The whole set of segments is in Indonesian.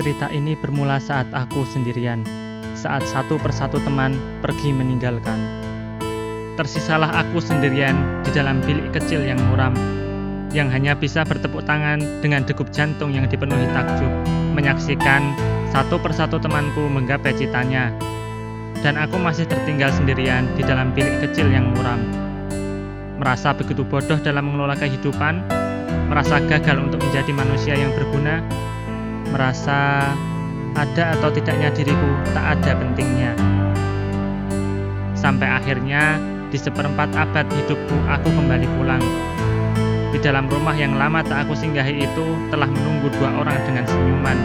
Cerita ini bermula saat aku sendirian, saat satu persatu teman pergi meninggalkan. Tersisalah aku sendirian di dalam bilik kecil yang muram, yang hanya bisa bertepuk tangan dengan degup jantung yang dipenuhi takjub, menyaksikan satu persatu temanku menggapai citanya, dan aku masih tertinggal sendirian di dalam bilik kecil yang muram. Merasa begitu bodoh dalam mengelola kehidupan, merasa gagal untuk menjadi manusia yang berguna, merasa ada atau tidaknya diriku tak ada pentingnya. Sampai akhirnya di seperempat abad hidupku aku kembali pulang. Di dalam rumah yang lama tak aku singgahi itu telah menunggu dua orang dengan senyuman.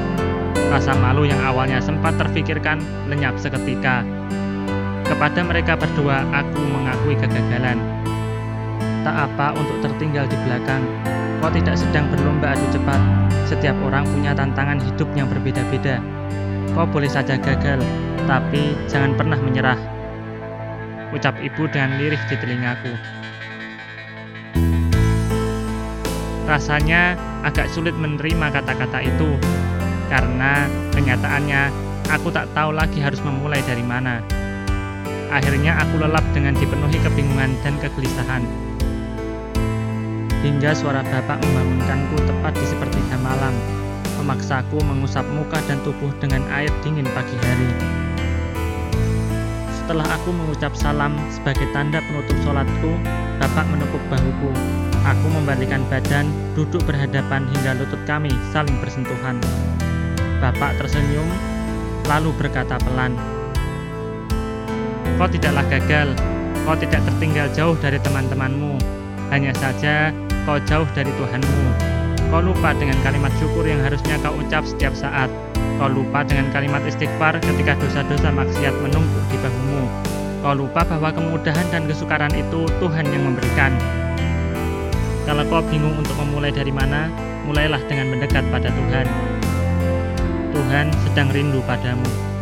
Rasa malu yang awalnya sempat terfikirkan lenyap seketika. Kepada mereka berdua aku mengakui kegagalan. Tak apa untuk tertinggal di belakang. Kau tidak sedang berlomba adu cepat. Setiap orang punya tantangan hidup yang berbeda-beda. Kau boleh saja gagal, tapi jangan pernah menyerah. Ucap ibu dengan lirih di telingaku. Rasanya agak sulit menerima kata-kata itu, karena kenyataannya aku tak tahu lagi harus memulai dari mana. Akhirnya aku lelap dengan dipenuhi kebingungan dan kegelisahan hingga suara bapak membangunkanku tepat di malam, memaksaku mengusap muka dan tubuh dengan air dingin pagi hari. Setelah aku mengucap salam sebagai tanda penutup sholatku, bapak menepuk bahuku. Aku membalikkan badan, duduk berhadapan hingga lutut kami saling bersentuhan. Bapak tersenyum, lalu berkata pelan, Kau tidaklah gagal, kau tidak tertinggal jauh dari teman-temanmu. Hanya saja kau jauh dari Tuhanmu. Kau lupa dengan kalimat syukur yang harusnya kau ucap setiap saat. Kau lupa dengan kalimat istighfar ketika dosa-dosa maksiat menumpuk di bahumu. Kau lupa bahwa kemudahan dan kesukaran itu Tuhan yang memberikan. Kalau kau bingung untuk memulai dari mana, mulailah dengan mendekat pada Tuhan. Tuhan sedang rindu padamu.